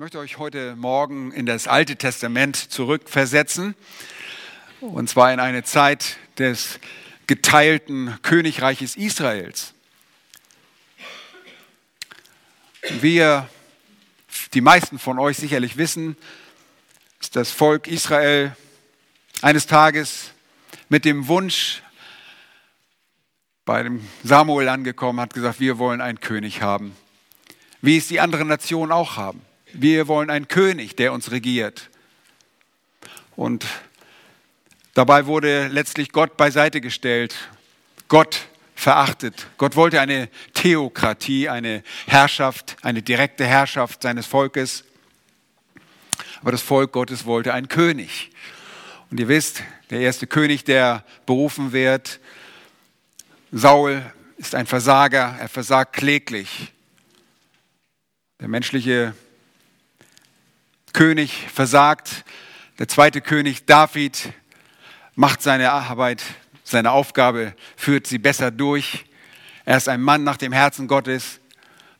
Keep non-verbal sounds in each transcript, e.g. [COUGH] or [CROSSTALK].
möchte euch heute Morgen in das Alte Testament zurückversetzen. Und zwar in eine Zeit des geteilten Königreiches Israels. Wie ihr, die meisten von euch sicherlich wissen, ist das Volk Israel eines Tages mit dem Wunsch bei dem Samuel angekommen, hat gesagt, wir wollen einen König haben, wie es die anderen Nationen auch haben. Wir wollen einen König, der uns regiert. Und dabei wurde letztlich Gott beiseite gestellt, Gott verachtet. Gott wollte eine Theokratie, eine Herrschaft, eine direkte Herrschaft seines Volkes. Aber das Volk Gottes wollte einen König. Und ihr wisst, der erste König, der berufen wird, Saul ist ein Versager, er versagt kläglich. Der menschliche König versagt. Der zweite König David macht seine Arbeit, seine Aufgabe, führt sie besser durch. Er ist ein Mann nach dem Herzen Gottes,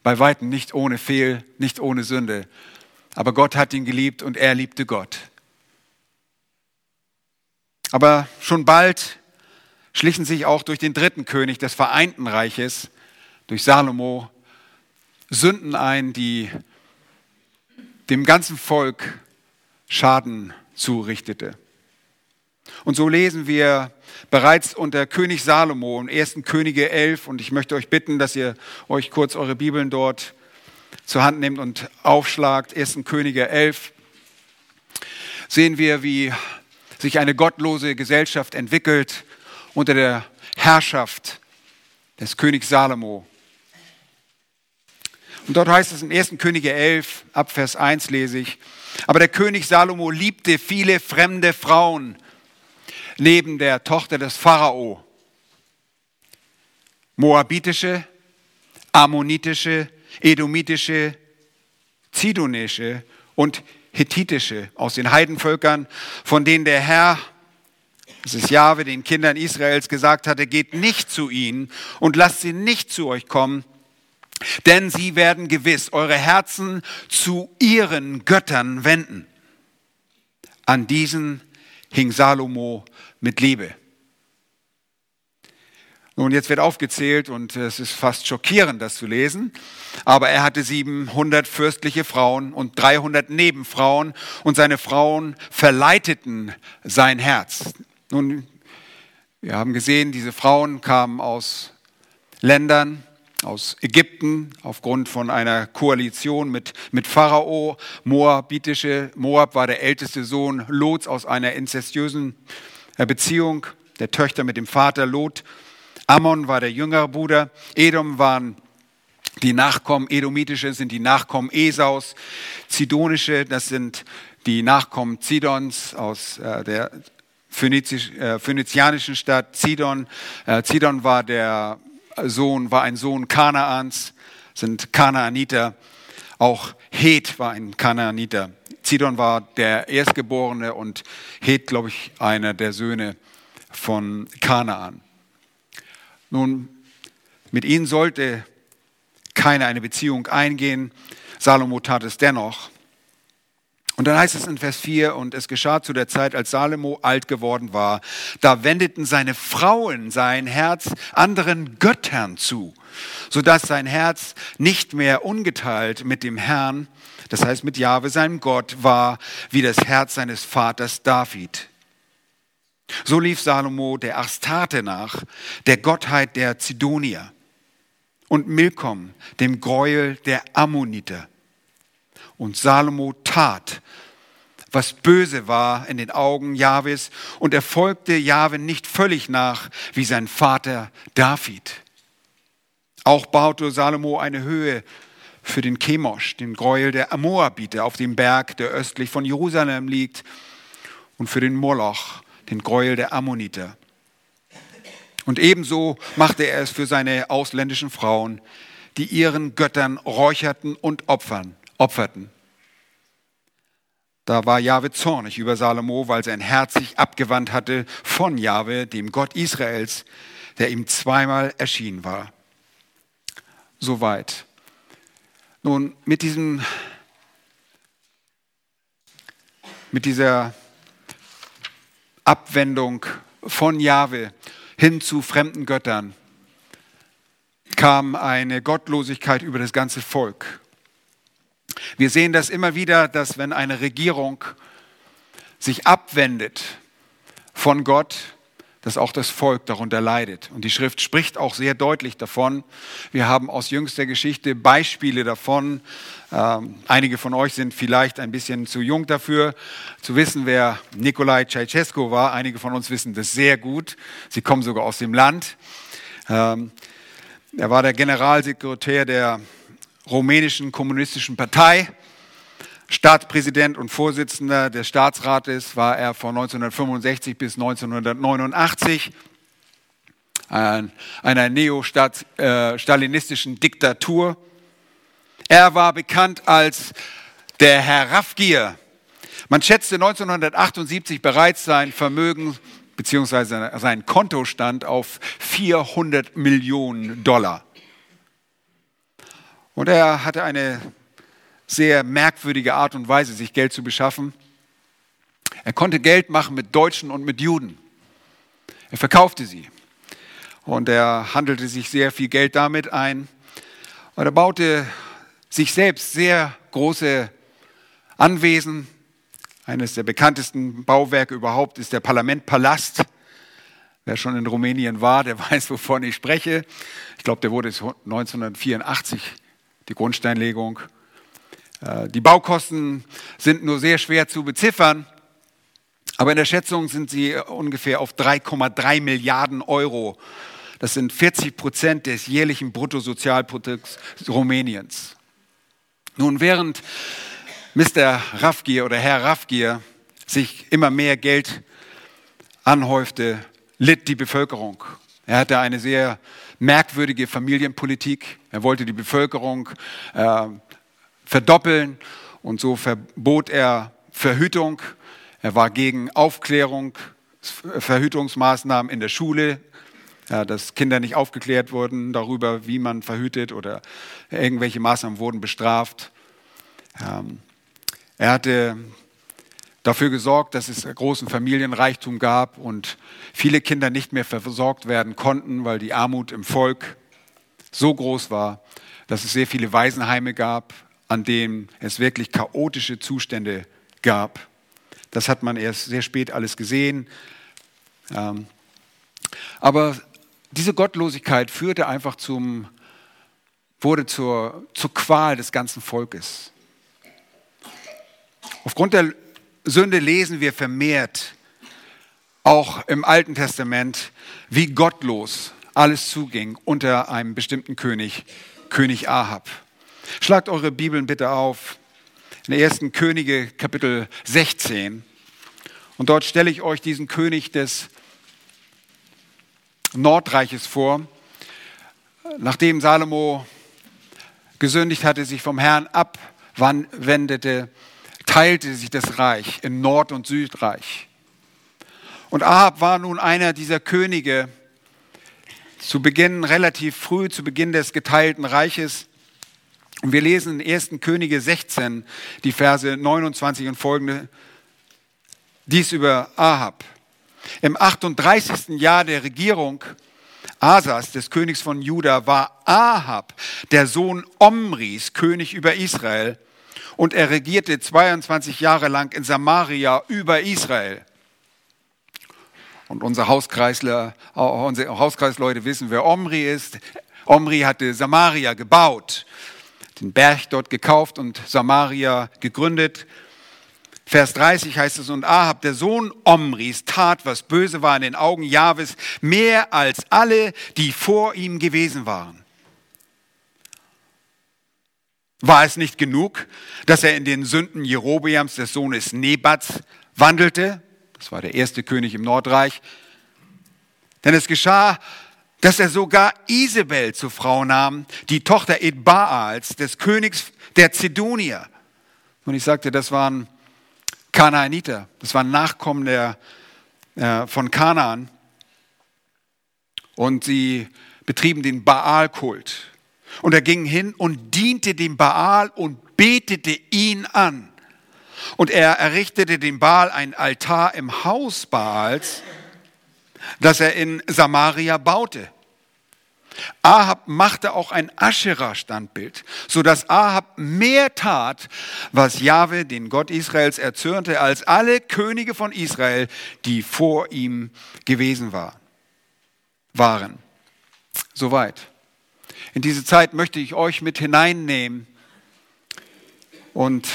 bei weitem nicht ohne Fehl, nicht ohne Sünde. Aber Gott hat ihn geliebt und er liebte Gott. Aber schon bald schlichen sich auch durch den dritten König des Vereinten Reiches, durch Salomo, Sünden ein, die dem ganzen Volk Schaden zurichtete. Und so lesen wir bereits unter König Salomo im 1. Könige 11 und ich möchte euch bitten, dass ihr euch kurz eure Bibeln dort zur Hand nehmt und aufschlagt. 1. Könige 11 sehen wir, wie sich eine gottlose Gesellschaft entwickelt unter der Herrschaft des Königs Salomo. Und dort heißt es in 1. Könige 11, ab Vers 1 lese ich, aber der König Salomo liebte viele fremde Frauen neben der Tochter des Pharao. Moabitische, ammonitische, edomitische, zidonische und hethitische aus den Heidenvölkern, von denen der Herr, das ist Jahwe, den Kindern Israels gesagt hatte, geht nicht zu ihnen und lasst sie nicht zu euch kommen, denn sie werden gewiss eure Herzen zu ihren Göttern wenden. An diesen hing Salomo mit Liebe. Nun, jetzt wird aufgezählt und es ist fast schockierend, das zu lesen. Aber er hatte 700 fürstliche Frauen und 300 Nebenfrauen und seine Frauen verleiteten sein Herz. Nun, wir haben gesehen, diese Frauen kamen aus Ländern, aus Ägypten aufgrund von einer Koalition mit, mit Pharao. Moabitische, Moab war der älteste Sohn Lots aus einer inzestiösen äh, Beziehung der Töchter mit dem Vater Lot. Ammon war der jüngere Bruder. Edom waren die Nachkommen, Edomitische sind die Nachkommen Esaus. Zidonische, das sind die Nachkommen Zidons aus äh, der Phönizisch, äh, phönizianischen Stadt Zidon. Äh, Zidon war der Sohn war ein Sohn Kanaans, sind Kanaaniter. Auch Het war ein Kanaaniter. Zidon war der Erstgeborene und Het, glaube ich, einer der Söhne von Kanaan. Nun, mit ihnen sollte keiner eine Beziehung eingehen. Salomo tat es dennoch. Und dann heißt es in Vers 4, und es geschah zu der Zeit, als Salomo alt geworden war, da wendeten seine Frauen sein Herz anderen Göttern zu, sodass sein Herz nicht mehr ungeteilt mit dem Herrn, das heißt mit Jahwe, seinem Gott, war, wie das Herz seines Vaters David. So lief Salomo der Astarte nach, der Gottheit der Zidonier, und Milkom, dem Gräuel der Ammoniter. Und Salomo tat, was böse war in den Augen Jahwes und er folgte Jahwe nicht völlig nach wie sein Vater David. Auch baute Salomo eine Höhe für den Chemosh, den Gräuel der Amoabiter auf dem Berg, der östlich von Jerusalem liegt, und für den Moloch, den Gräuel der Ammoniter. Und ebenso machte er es für seine ausländischen Frauen, die ihren Göttern räucherten und opfern opferten. Da war Jahwe zornig über Salomo, weil sein Herz sich abgewandt hatte von Jahwe, dem Gott Israels, der ihm zweimal erschienen war. Soweit. Nun, mit diesem mit dieser Abwendung von Jahwe hin zu fremden Göttern kam eine Gottlosigkeit über das ganze Volk. Wir sehen das immer wieder, dass wenn eine Regierung sich abwendet von Gott, dass auch das Volk darunter leidet. Und die Schrift spricht auch sehr deutlich davon. Wir haben aus jüngster Geschichte Beispiele davon. Ähm, einige von euch sind vielleicht ein bisschen zu jung dafür, zu wissen, wer Nikolai Ceausescu war. Einige von uns wissen das sehr gut. Sie kommen sogar aus dem Land. Ähm, er war der Generalsekretär der rumänischen kommunistischen Partei. Staatspräsident und Vorsitzender des Staatsrates war er von 1965 bis 1989 einer neo-stalinistischen Diktatur. Er war bekannt als der Herr Raffgier. Man schätzte 1978 bereits sein Vermögen bzw. sein Kontostand auf 400 Millionen Dollar. Und er hatte eine sehr merkwürdige Art und Weise, sich Geld zu beschaffen. Er konnte Geld machen mit Deutschen und mit Juden. Er verkaufte sie. Und er handelte sich sehr viel Geld damit ein. Und er baute sich selbst sehr große Anwesen. Eines der bekanntesten Bauwerke überhaupt ist der Parlamentpalast. Wer schon in Rumänien war, der [LAUGHS] weiß, wovon ich spreche. Ich glaube, der wurde 1984, die Grundsteinlegung. Äh, die Baukosten sind nur sehr schwer zu beziffern, aber in der Schätzung sind sie ungefähr auf 3,3 Milliarden Euro. Das sind 40 Prozent des jährlichen Bruttosozialprodukts Rumäniens. Nun, während Mr. Raffgier oder Herr Raffgier sich immer mehr Geld anhäufte, litt die Bevölkerung. Er hatte eine sehr merkwürdige Familienpolitik. Er wollte die Bevölkerung äh, verdoppeln und so verbot er Verhütung. Er war gegen Aufklärung, Verhütungsmaßnahmen in der Schule, ja, dass Kinder nicht aufgeklärt wurden darüber, wie man verhütet oder irgendwelche Maßnahmen wurden bestraft. Ähm, er hatte dafür gesorgt, dass es großen Familienreichtum gab und viele Kinder nicht mehr versorgt werden konnten, weil die Armut im Volk so groß war, dass es sehr viele Waisenheime gab, an dem es wirklich chaotische Zustände gab. Das hat man erst sehr spät alles gesehen. Ähm, aber diese Gottlosigkeit führte einfach zum, wurde zur, zur Qual des ganzen Volkes. Aufgrund der Sünde lesen wir vermehrt, auch im Alten Testament, wie gottlos alles zuging unter einem bestimmten König, König Ahab. Schlagt eure Bibeln bitte auf. In der ersten Könige Kapitel 16. Und dort stelle ich euch diesen König des Nordreiches vor. Nachdem Salomo gesündigt hatte, sich vom Herrn abwendete, teilte sich das Reich in Nord- und Südreich. Und Ahab war nun einer dieser Könige, zu Beginn, relativ früh, zu Beginn des geteilten Reiches, und wir lesen in 1. Könige 16 die Verse 29 und folgende, dies über Ahab. Im 38. Jahr der Regierung Asas, des Königs von Juda, war Ahab, der Sohn Omris, König über Israel. Und er regierte 22 Jahre lang in Samaria über Israel. Und unsere, Hauskreisler, unsere Hauskreisleute wissen, wer Omri ist. Omri hatte Samaria gebaut den Berg dort gekauft und Samaria gegründet. Vers 30 heißt es, und Ahab, der Sohn Omris, tat, was böse war in den Augen Jahwes, mehr als alle, die vor ihm gewesen waren. War es nicht genug, dass er in den Sünden Jerobeams des Sohnes Nebats wandelte? Das war der erste König im Nordreich. Denn es geschah dass er sogar Isabel zur Frau nahm, die Tochter Edbaals, des Königs der Zedonier. Und ich sagte, das waren Kanaaniter, das waren Nachkommen der, äh, von Kanaan. Und sie betrieben den Baalkult. Und er ging hin und diente dem Baal und betete ihn an. Und er errichtete dem Baal ein Altar im Haus Baals, das er in Samaria baute. Ahab machte auch ein Aschera-Standbild, sodass Ahab mehr tat, was Jahwe, den Gott Israels, erzürnte, als alle Könige von Israel, die vor ihm gewesen war, waren. Soweit. In diese Zeit möchte ich euch mit hineinnehmen. Und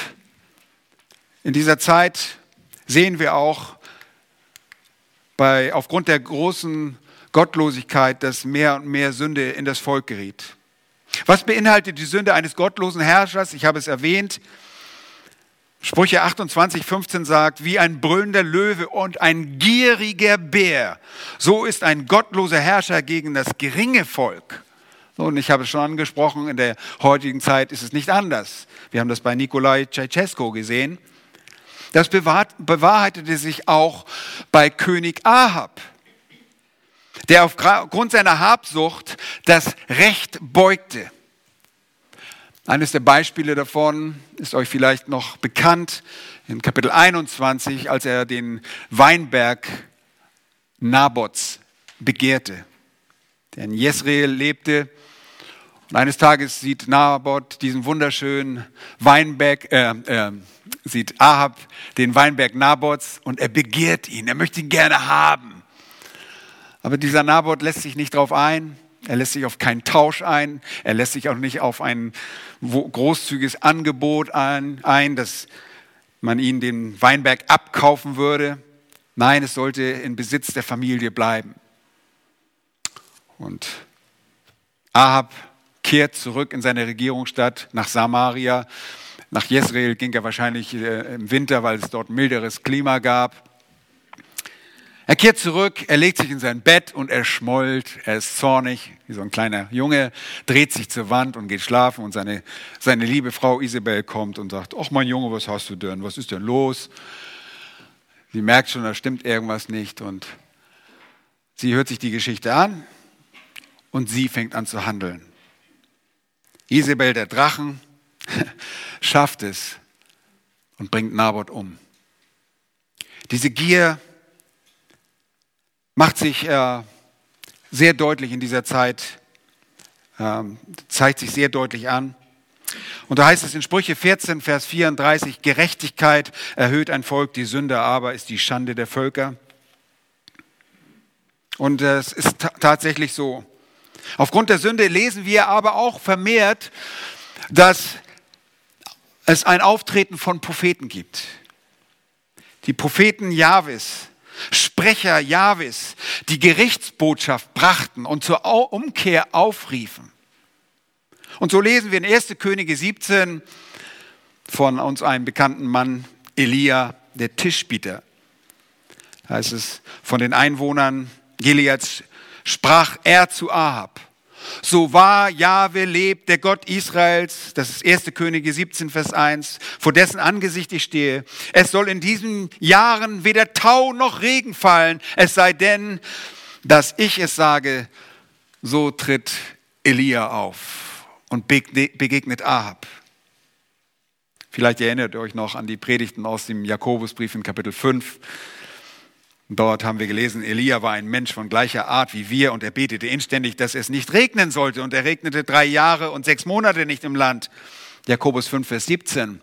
in dieser Zeit sehen wir auch, bei, aufgrund der großen Gottlosigkeit, dass mehr und mehr Sünde in das Volk geriet. Was beinhaltet die Sünde eines gottlosen Herrschers? Ich habe es erwähnt. Sprüche 28, 15 sagt, wie ein brüllender Löwe und ein gieriger Bär, so ist ein gottloser Herrscher gegen das geringe Volk. Und ich habe es schon angesprochen, in der heutigen Zeit ist es nicht anders. Wir haben das bei Nikolai Ceausescu gesehen. Das bewahrheitete sich auch bei König Ahab der aufgrund seiner Habsucht das Recht beugte. Eines der Beispiele davon ist euch vielleicht noch bekannt in Kapitel 21, als er den Weinberg Nabots begehrte, der in Jezreel lebte. Und eines Tages sieht Nabot diesen wunderschönen Weinberg, äh, äh, sieht Ahab den Weinberg Nabots und er begehrt ihn, er möchte ihn gerne haben. Aber dieser Nabot lässt sich nicht darauf ein. Er lässt sich auf keinen Tausch ein. Er lässt sich auch nicht auf ein großzügiges Angebot ein, ein, dass man ihn den Weinberg abkaufen würde. Nein, es sollte in Besitz der Familie bleiben. Und Ahab kehrt zurück in seine Regierungsstadt nach Samaria. Nach Jezreel ging er wahrscheinlich äh, im Winter, weil es dort milderes Klima gab. Er kehrt zurück, er legt sich in sein Bett und er schmollt, er ist zornig, wie so ein kleiner Junge, dreht sich zur Wand und geht schlafen und seine, seine liebe Frau Isabel kommt und sagt, ach mein Junge, was hast du denn, was ist denn los? Sie merkt schon, da stimmt irgendwas nicht und sie hört sich die Geschichte an und sie fängt an zu handeln. Isabel, der Drachen, [LAUGHS] schafft es und bringt Naboth um. Diese Gier, macht sich äh, sehr deutlich in dieser Zeit, äh, zeigt sich sehr deutlich an. Und da heißt es in Sprüche 14, Vers 34, Gerechtigkeit erhöht ein Volk, die Sünde aber ist die Schande der Völker. Und äh, es ist tatsächlich so. Aufgrund der Sünde lesen wir aber auch vermehrt, dass es ein Auftreten von Propheten gibt. Die Propheten Jahwes, Sprecher Jahwes, die Gerichtsbotschaft brachten und zur Umkehr aufriefen. Und so lesen wir in 1. Könige 17 von uns einem bekannten Mann, Elia, der Tischbieter. Da heißt es, von den Einwohnern Gileads sprach er zu Ahab, so wahr Jahwe lebt, der Gott Israels, das ist 1. Könige 17, Vers 1, vor dessen Angesicht ich stehe. Es soll in diesen Jahren weder Tau noch Regen fallen, es sei denn, dass ich es sage, so tritt Elia auf und begegnet Ahab. Vielleicht erinnert ihr euch noch an die Predigten aus dem Jakobusbrief in Kapitel 5. Dort haben wir gelesen, Elia war ein Mensch von gleicher Art wie wir und er betete inständig, dass es nicht regnen sollte. Und er regnete drei Jahre und sechs Monate nicht im Land. Jakobus 5, Vers 17.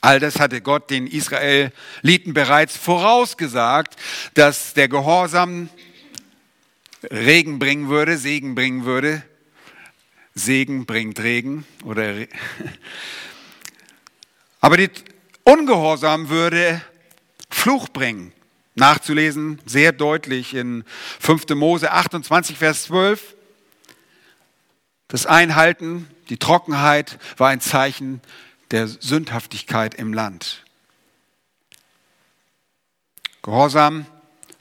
All das hatte Gott den Israeliten bereits vorausgesagt, dass der Gehorsam Regen bringen würde, Segen bringen würde. Segen bringt Regen oder [LAUGHS] aber die Ungehorsam würde Fluch bringen. Nachzulesen, sehr deutlich in 5. Mose 28, Vers 12. Das Einhalten, die Trockenheit war ein Zeichen der Sündhaftigkeit im Land. Gehorsam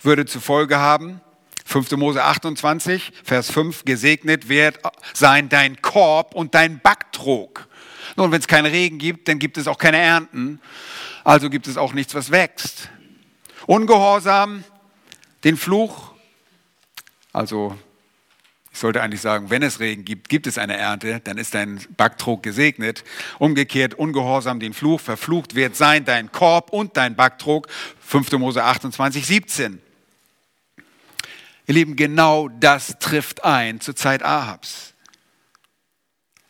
würde zur Folge haben, 5. Mose 28, Vers 5, gesegnet wird sein dein Korb und dein Backtrog. Nun, wenn es keinen Regen gibt, dann gibt es auch keine Ernten also gibt es auch nichts, was wächst. Ungehorsam, den Fluch, also Ich sollte eigentlich sagen, wenn es Regen gibt, gibt es eine Ernte, dann ist dein Backtrog gesegnet. Umgekehrt, ungehorsam den Fluch, verflucht wird sein dein Korb und dein Backtrog. 5. Mose 28, 17. Ihr Lieben, genau das trifft ein zur Zeit Ahabs.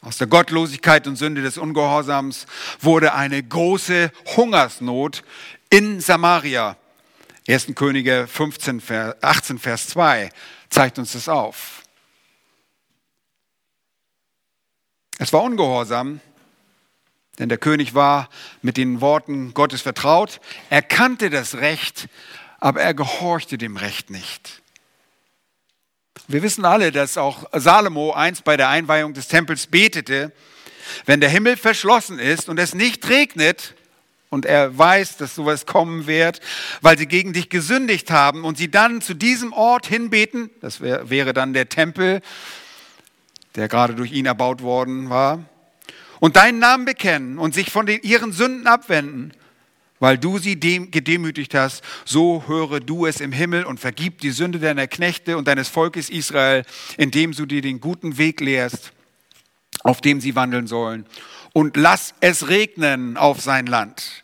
Aus der Gottlosigkeit und Sünde des Ungehorsams wurde eine große Hungersnot in Samaria. 1. Könige 15, 18, Vers 2 zeigt uns das auf. Es war ungehorsam, denn der König war mit den Worten Gottes vertraut. Er kannte das Recht, aber er gehorchte dem Recht nicht. Wir wissen alle, dass auch Salomo einst bei der Einweihung des Tempels betete, wenn der Himmel verschlossen ist und es nicht regnet, und er weiß, dass sowas kommen wird, weil sie gegen dich gesündigt haben und sie dann zu diesem Ort hinbeten, das wär, wäre dann der Tempel, der gerade durch ihn erbaut worden war, und deinen Namen bekennen und sich von den, ihren Sünden abwenden, weil du sie dem, gedemütigt hast, so höre du es im Himmel und vergib die Sünde deiner Knechte und deines Volkes Israel, indem du dir den guten Weg lehrst, auf dem sie wandeln sollen. Und lass es regnen auf sein Land,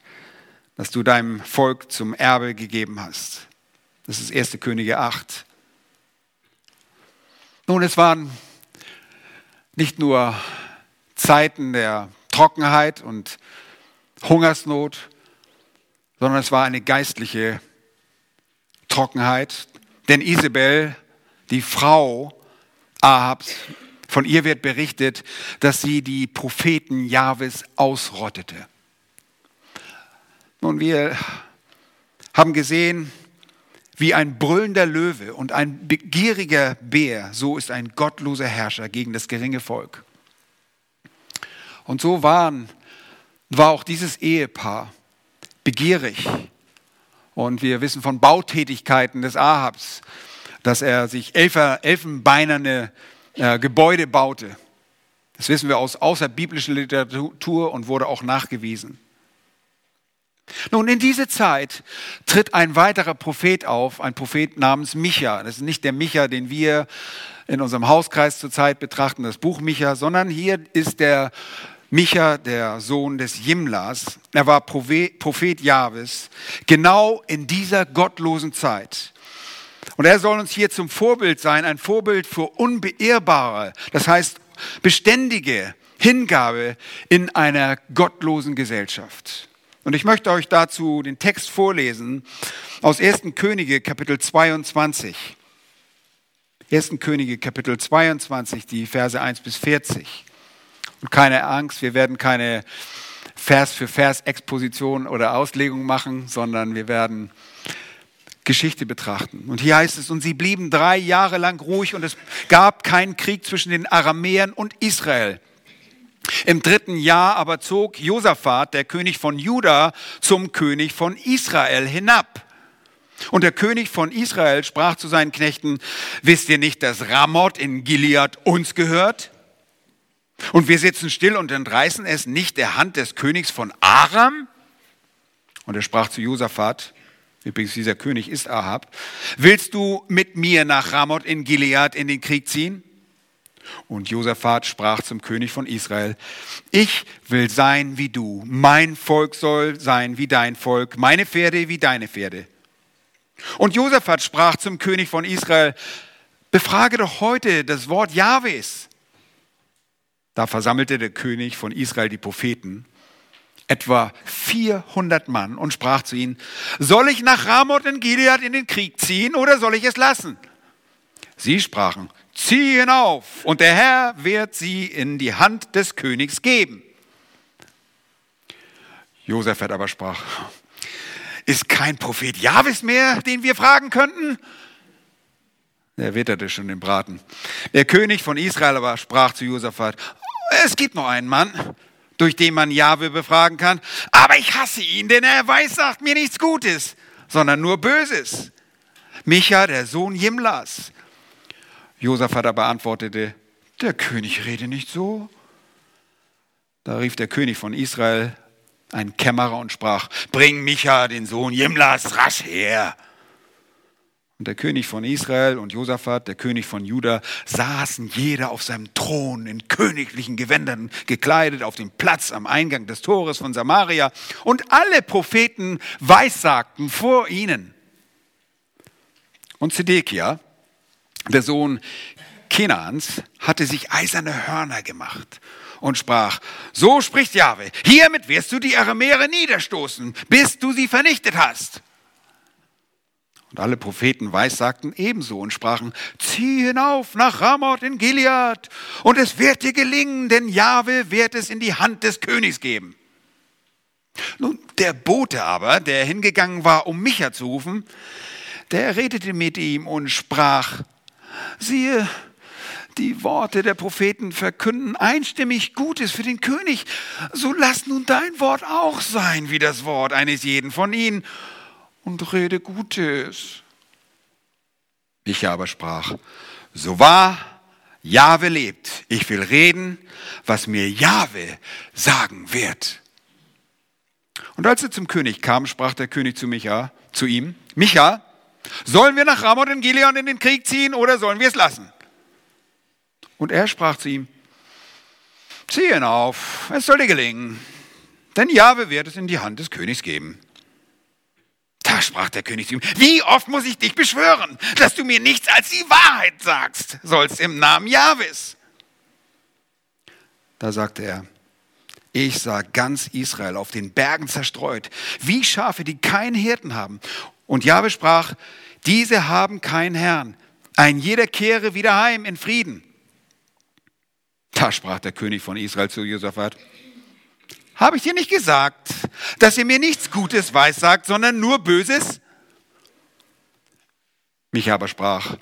das du deinem Volk zum Erbe gegeben hast. Das ist 1. Könige 8. Nun, es waren nicht nur Zeiten der Trockenheit und Hungersnot, sondern es war eine geistliche Trockenheit. Denn Isabel, die Frau Ahabs, von ihr wird berichtet, dass sie die Propheten Jahwes ausrottete. Nun, wir haben gesehen, wie ein brüllender Löwe und ein begieriger Bär, so ist ein gottloser Herrscher gegen das geringe Volk. Und so waren, war auch dieses Ehepaar begierig. Und wir wissen von Bautätigkeiten des Ahabs, dass er sich elfenbeinerne äh, Gebäude baute. Das wissen wir aus außerbiblischer Literatur und wurde auch nachgewiesen. Nun, in diese Zeit tritt ein weiterer Prophet auf, ein Prophet namens Micha. Das ist nicht der Micha, den wir in unserem Hauskreis zurzeit betrachten, das Buch Micha, sondern hier ist der Micha, der Sohn des Jimlas, er war Prophet Jahwes, genau in dieser gottlosen Zeit. Und er soll uns hier zum Vorbild sein, ein Vorbild für unbeirrbare, das heißt beständige Hingabe in einer gottlosen Gesellschaft. Und ich möchte euch dazu den Text vorlesen aus 1. Könige Kapitel 22. 1. Könige Kapitel 22, die Verse 1 bis 40. Und keine Angst, wir werden keine Vers für Vers Exposition oder Auslegung machen, sondern wir werden Geschichte betrachten. Und hier heißt es, und sie blieben drei Jahre lang ruhig und es gab keinen Krieg zwischen den Aramäern und Israel. Im dritten Jahr aber zog Josaphat, der König von Juda, zum König von Israel hinab. Und der König von Israel sprach zu seinen Knechten, wisst ihr nicht, dass Ramoth in Gilead uns gehört? Und wir sitzen still und entreißen es nicht der Hand des Königs von Aram? Und er sprach zu Josaphat, übrigens dieser König ist Ahab, willst du mit mir nach Ramoth in Gilead in den Krieg ziehen? Und Josaphat sprach zum König von Israel, ich will sein wie du, mein Volk soll sein wie dein Volk, meine Pferde wie deine Pferde. Und Josaphat sprach zum König von Israel, befrage doch heute das Wort Jahwes. Da versammelte der König von Israel die Propheten, etwa 400 Mann, und sprach zu ihnen, soll ich nach Ramoth in Gilead in den Krieg ziehen oder soll ich es lassen? Sie sprachen, zieh hinauf und der Herr wird sie in die Hand des Königs geben. Josaphat aber sprach, ist kein Prophet Jahwes mehr, den wir fragen könnten? Er witterte schon den Braten. Der König von Israel aber sprach zu Josaphat, es gibt noch einen Mann, durch den man Jahwe befragen kann, aber ich hasse ihn, denn er weiß, sagt mir nichts Gutes, sondern nur Böses. Micha, der Sohn Jimlas. Josaphat aber antwortete, der König rede nicht so. Da rief der König von Israel einen Kämmerer und sprach, bring Micha, den Sohn Jimlas, rasch her. Und der König von Israel und Josaphat, der König von Juda, saßen jeder auf seinem Thron in königlichen Gewändern gekleidet auf dem Platz am Eingang des Tores von Samaria. Und alle Propheten weissagten vor ihnen. Und Zedekia, der Sohn Kenans, hatte sich eiserne Hörner gemacht und sprach, so spricht Jahwe, hiermit wirst du die Aramäer niederstoßen, bis du sie vernichtet hast. Und alle Propheten weissagten ebenso und sprachen, zieh hinauf nach Ramoth in Gilead, und es wird dir gelingen, denn Jahwe wird es in die Hand des Königs geben. Nun, der Bote aber, der hingegangen war, um Micha zu rufen, der redete mit ihm und sprach, siehe, die Worte der Propheten verkünden einstimmig Gutes für den König, so lass nun dein Wort auch sein wie das Wort eines jeden von ihnen und rede Gutes. Ich aber sprach, so wahr Jahwe lebt, ich will reden, was mir Jahwe sagen wird. Und als er zum König kam, sprach der König zu Micha, zu ihm, Micha, sollen wir nach Ramoth in Gileon in den Krieg ziehen oder sollen wir es lassen? Und er sprach zu ihm, zieh ihn auf, es soll dir gelingen, denn Jahwe wird es in die Hand des Königs geben. Da sprach der König zu ihm, wie oft muss ich dich beschwören, dass du mir nichts als die Wahrheit sagst, sollst im Namen Jahwes. Da sagte er, ich sah ganz Israel auf den Bergen zerstreut, wie Schafe, die keinen Hirten haben. Und Jahwe sprach, diese haben keinen Herrn. Ein jeder kehre wieder heim in Frieden. Da sprach der König von Israel zu Josaphat, habe ich dir nicht gesagt, dass ihr mir nichts Gutes weissagt, sondern nur Böses? Mich aber sprach,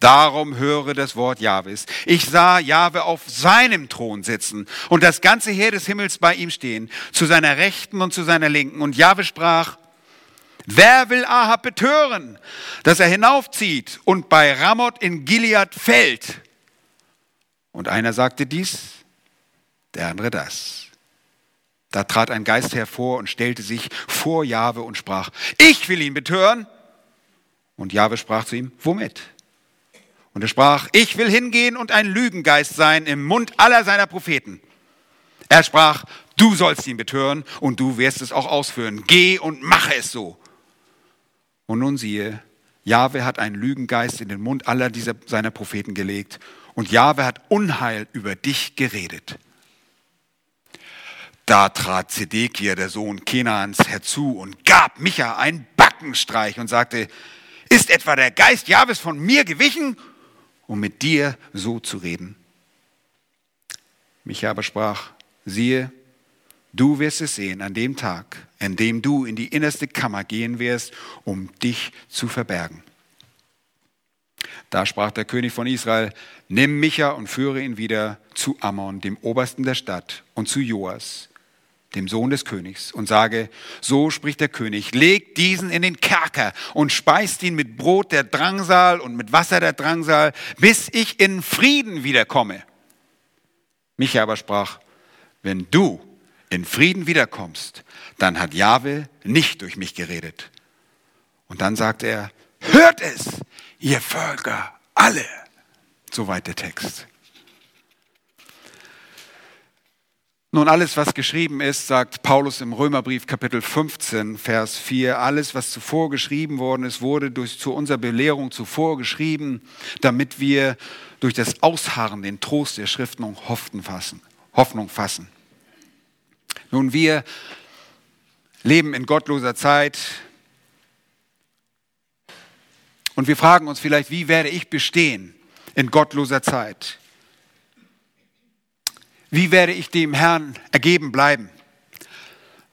darum höre das Wort Jahwes. Ich sah Jahwe auf seinem Thron sitzen und das ganze Heer des Himmels bei ihm stehen, zu seiner Rechten und zu seiner Linken. Und Jahwe sprach, wer will Ahab betören, dass er hinaufzieht und bei Ramoth in Gilead fällt? Und einer sagte dies, der andere das. Da trat ein Geist hervor und stellte sich vor Jahwe und sprach, ich will ihn betören. Und Jahwe sprach zu ihm, womit? Und er sprach, ich will hingehen und ein Lügengeist sein im Mund aller seiner Propheten. Er sprach, du sollst ihn betören und du wirst es auch ausführen. Geh und mache es so. Und nun siehe, Jahwe hat einen Lügengeist in den Mund aller dieser, seiner Propheten gelegt und Jahwe hat Unheil über dich geredet. Da trat Zedekia, der Sohn Kenans, herzu und gab Micha einen Backenstreich und sagte, ist etwa der Geist Jahwes von mir gewichen, um mit dir so zu reden? Micha aber sprach, siehe, du wirst es sehen an dem Tag, an dem du in die innerste Kammer gehen wirst, um dich zu verbergen. Da sprach der König von Israel, nimm Micha und führe ihn wieder zu Ammon, dem Obersten der Stadt, und zu Joas, dem Sohn des Königs, und sage, so spricht der König, leg diesen in den Kerker und speist ihn mit Brot der Drangsal und mit Wasser der Drangsal, bis ich in Frieden wiederkomme. Micha aber sprach, wenn du in Frieden wiederkommst, dann hat Jahwe nicht durch mich geredet. Und dann sagt er, hört es, ihr Völker, alle. Soweit der Text. Nun, alles, was geschrieben ist, sagt Paulus im Römerbrief Kapitel 15, Vers 4, alles, was zuvor geschrieben worden ist, wurde durch, zu unserer Belehrung zuvor geschrieben, damit wir durch das Ausharren den Trost der Schriften fassen. Hoffnung fassen. Nun, wir leben in gottloser Zeit und wir fragen uns vielleicht, wie werde ich bestehen in gottloser Zeit? Wie werde ich dem Herrn ergeben bleiben?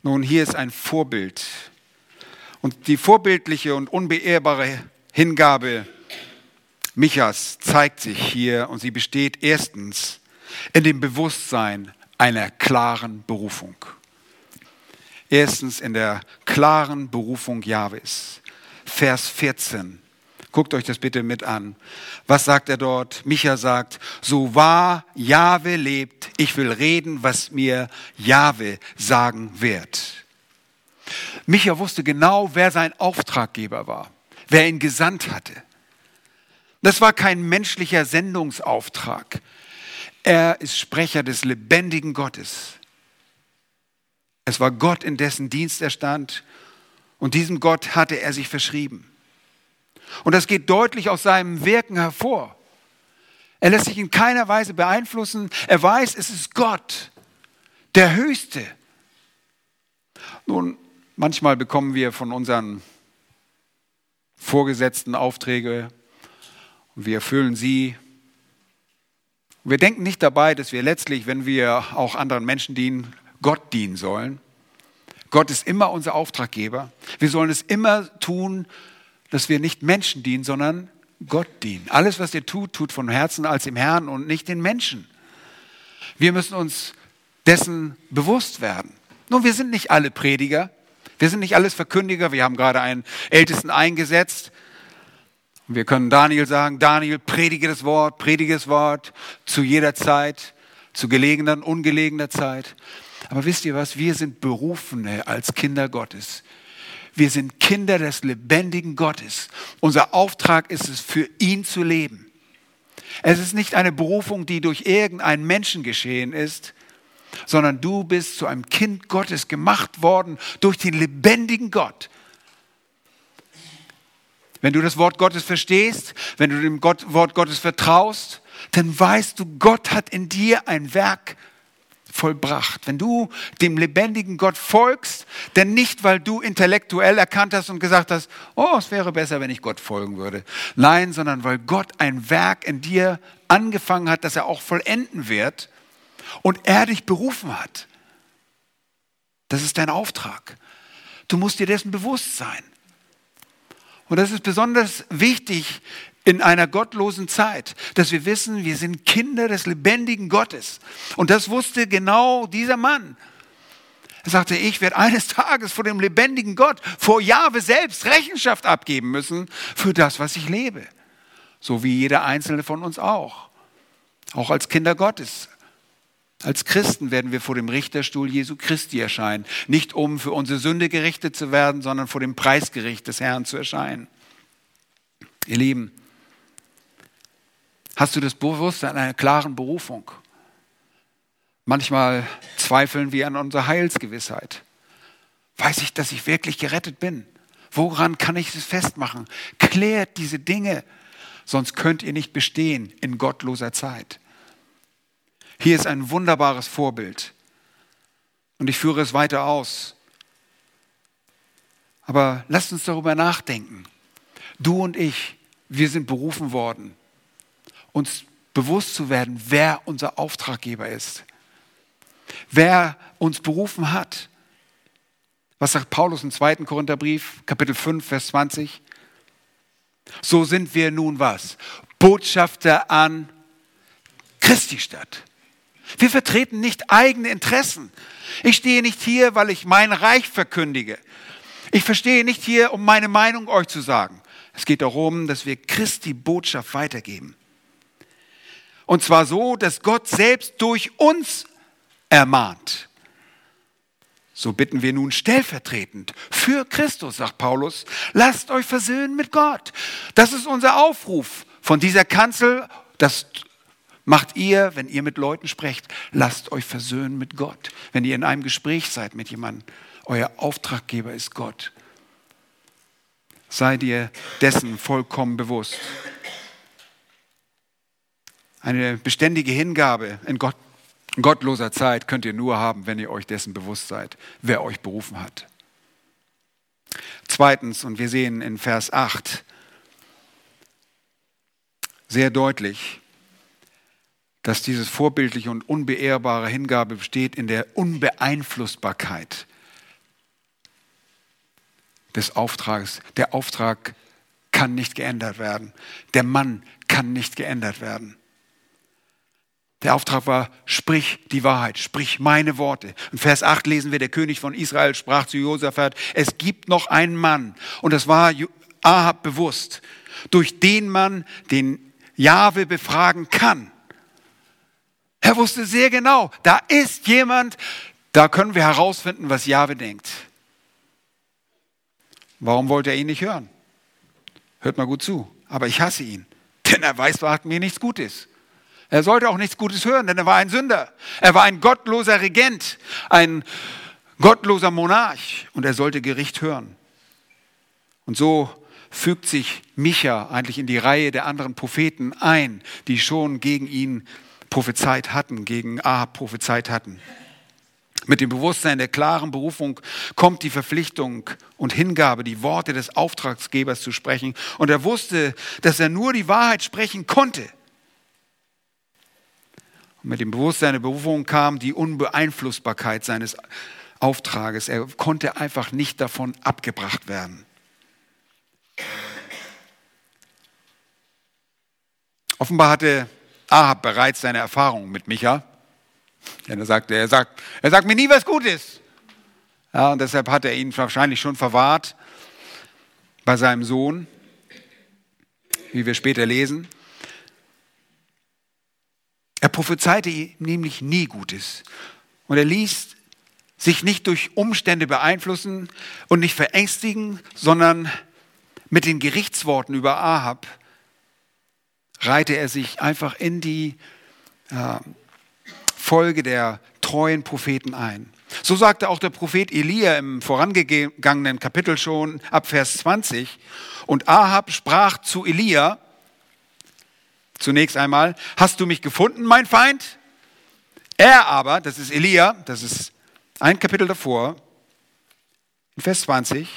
Nun, hier ist ein Vorbild. Und die vorbildliche und unbeehrbare Hingabe Michas zeigt sich hier und sie besteht erstens in dem Bewusstsein einer klaren Berufung. Erstens in der klaren Berufung Jahwes. Vers 14. Guckt euch das bitte mit an. Was sagt er dort? Micha sagt, so wahr Jahwe lebt, ich will reden, was mir Jahwe sagen wird. Micha wusste genau, wer sein Auftraggeber war. wer ihn gesandt hatte. Das war kein menschlicher Sendungsauftrag. Er ist Sprecher des lebendigen Gottes. Es war Gott, in dessen Dienst er stand, und diesem Gott hatte er sich verschrieben. Und das geht deutlich aus seinem Wirken hervor. Er lässt sich in keiner Weise beeinflussen. Er weiß, es ist Gott, der Höchste. Nun, manchmal bekommen wir von unseren Vorgesetzten Aufträge und wir erfüllen sie. Wir denken nicht dabei, dass wir letztlich, wenn wir auch anderen Menschen dienen, Gott dienen sollen. Gott ist immer unser Auftraggeber. Wir sollen es immer tun, dass wir nicht Menschen dienen, sondern Gott dienen. Alles, was ihr tut, tut von Herzen als im Herrn und nicht den Menschen. Wir müssen uns dessen bewusst werden. Nun, wir sind nicht alle Prediger. Wir sind nicht alles Verkündiger. Wir haben gerade einen Ältesten eingesetzt. Wir können Daniel sagen, Daniel, predige das Wort, predige das Wort zu jeder Zeit, zu gelegener ungelegener Zeit. Aber wisst ihr was? Wir sind Berufene als Kinder Gottes. Wir sind Kinder des lebendigen Gottes. Unser Auftrag ist es, für ihn zu leben. Es ist nicht eine Berufung, die durch irgendeinen Menschen geschehen ist, sondern du bist zu einem Kind Gottes gemacht worden durch den lebendigen Gott. Wenn du das Wort Gottes verstehst, wenn du dem Gott, Wort Gottes vertraust, dann weißt du, Gott hat in dir ein Werk vollbracht. Wenn du dem lebendigen Gott folgst, denn nicht, weil du intellektuell erkannt hast und gesagt hast, oh, es wäre besser, wenn ich Gott folgen würde. Nein, sondern weil Gott ein Werk in dir angefangen hat, das er auch vollenden wird und er dich berufen hat. Das ist dein Auftrag. Du musst dir dessen bewusst sein. Und das ist besonders wichtig in einer gottlosen Zeit, dass wir wissen, wir sind Kinder des lebendigen Gottes. Und das wusste genau dieser Mann. Er sagte, ich werde eines [LAUGHS] Tages vor dem lebendigen Gott, vor Jahwe selbst Rechenschaft abgeben müssen für das, was ich lebe. So wie jeder einzelne von uns auch. Auch als Kinder Gottes. Als Christen werden wir vor dem Richterstuhl Jesu Christi erscheinen. Nicht um für unsere Sünde gerichtet zu werden, sondern vor dem Preisgericht des Herrn zu erscheinen. Ihr Lieben, Hast du das Bewusstsein einer klaren Berufung? Manchmal zweifeln wir an unserer Heilsgewissheit. Weiß ich, dass ich wirklich gerettet bin? Woran kann ich es festmachen? Klärt diese Dinge, sonst könnt ihr nicht bestehen in gottloser Zeit. Hier ist ein wunderbares Vorbild und ich führe es weiter aus. Aber lasst uns darüber nachdenken. Du und ich, wir sind berufen worden uns bewusst zu werden, wer unser Auftraggeber ist, wer uns berufen hat. Was sagt Paulus im 2. Korintherbrief, Kapitel 5, Vers 20? So sind wir nun was? Botschafter an Christi Stadt. Wir vertreten nicht eigene Interessen. Ich stehe nicht hier, weil ich mein Reich verkündige. Ich verstehe nicht hier, um meine Meinung euch zu sagen. Es geht darum, dass wir Christi Botschaft weitergeben. Und zwar so, dass Gott selbst durch uns ermahnt. So bitten wir nun stellvertretend für Christus, sagt Paulus, lasst euch versöhnen mit Gott. Das ist unser Aufruf von dieser Kanzel. Das macht ihr, wenn ihr mit Leuten sprecht. Lasst euch versöhnen mit Gott. Wenn ihr in einem Gespräch seid mit jemandem, euer Auftraggeber ist Gott. Seid ihr dessen vollkommen bewusst. Eine beständige Hingabe in Gott, gottloser Zeit könnt ihr nur haben, wenn ihr euch dessen bewusst seid, wer euch berufen hat. Zweitens, und wir sehen in Vers 8 sehr deutlich, dass dieses vorbildliche und unbeehrbare Hingabe besteht in der Unbeeinflussbarkeit des Auftrags. Der Auftrag kann nicht geändert werden. Der Mann kann nicht geändert werden. Der Auftrag war, sprich die Wahrheit, sprich meine Worte. In Vers 8 lesen wir, der König von Israel sprach zu Josaphat, es gibt noch einen Mann. Und das war Ahab bewusst. Durch den Mann, den Jahwe befragen kann. Er wusste sehr genau, da ist jemand, da können wir herausfinden, was Jahwe denkt. Warum wollte er ihn nicht hören? hört mal gut zu, aber ich hasse ihn, denn er weiß, was mir nichts Gutes. Er sollte auch nichts Gutes hören, denn er war ein Sünder. Er war ein gottloser Regent, ein gottloser Monarch und er sollte Gericht hören. Und so fügt sich Micha eigentlich in die Reihe der anderen Propheten ein, die schon gegen ihn prophezeit hatten, gegen Ahab prophezeit hatten. Mit dem Bewusstsein der klaren Berufung kommt die Verpflichtung und Hingabe, die Worte des Auftragsgebers zu sprechen. Und er wusste, dass er nur die Wahrheit sprechen konnte. Und mit dem Bewusstsein der Berufung kam die Unbeeinflussbarkeit seines Auftrages. Er konnte einfach nicht davon abgebracht werden. Offenbar hatte Ahab bereits seine Erfahrungen mit Micha. Denn er sagte, er sagt, er sagt mir nie was Gutes. Ja, und deshalb hat er ihn wahrscheinlich schon verwahrt bei seinem Sohn, wie wir später lesen. Er prophezeite ihm nämlich nie Gutes. Und er ließ sich nicht durch Umstände beeinflussen und nicht verängstigen, sondern mit den Gerichtsworten über Ahab reihte er sich einfach in die äh, Folge der treuen Propheten ein. So sagte auch der Prophet Elia im vorangegangenen Kapitel schon ab Vers 20. Und Ahab sprach zu Elia, zunächst einmal, hast du mich gefunden, mein Feind? Er aber, das ist Elia, das ist ein Kapitel davor, in Vers 20,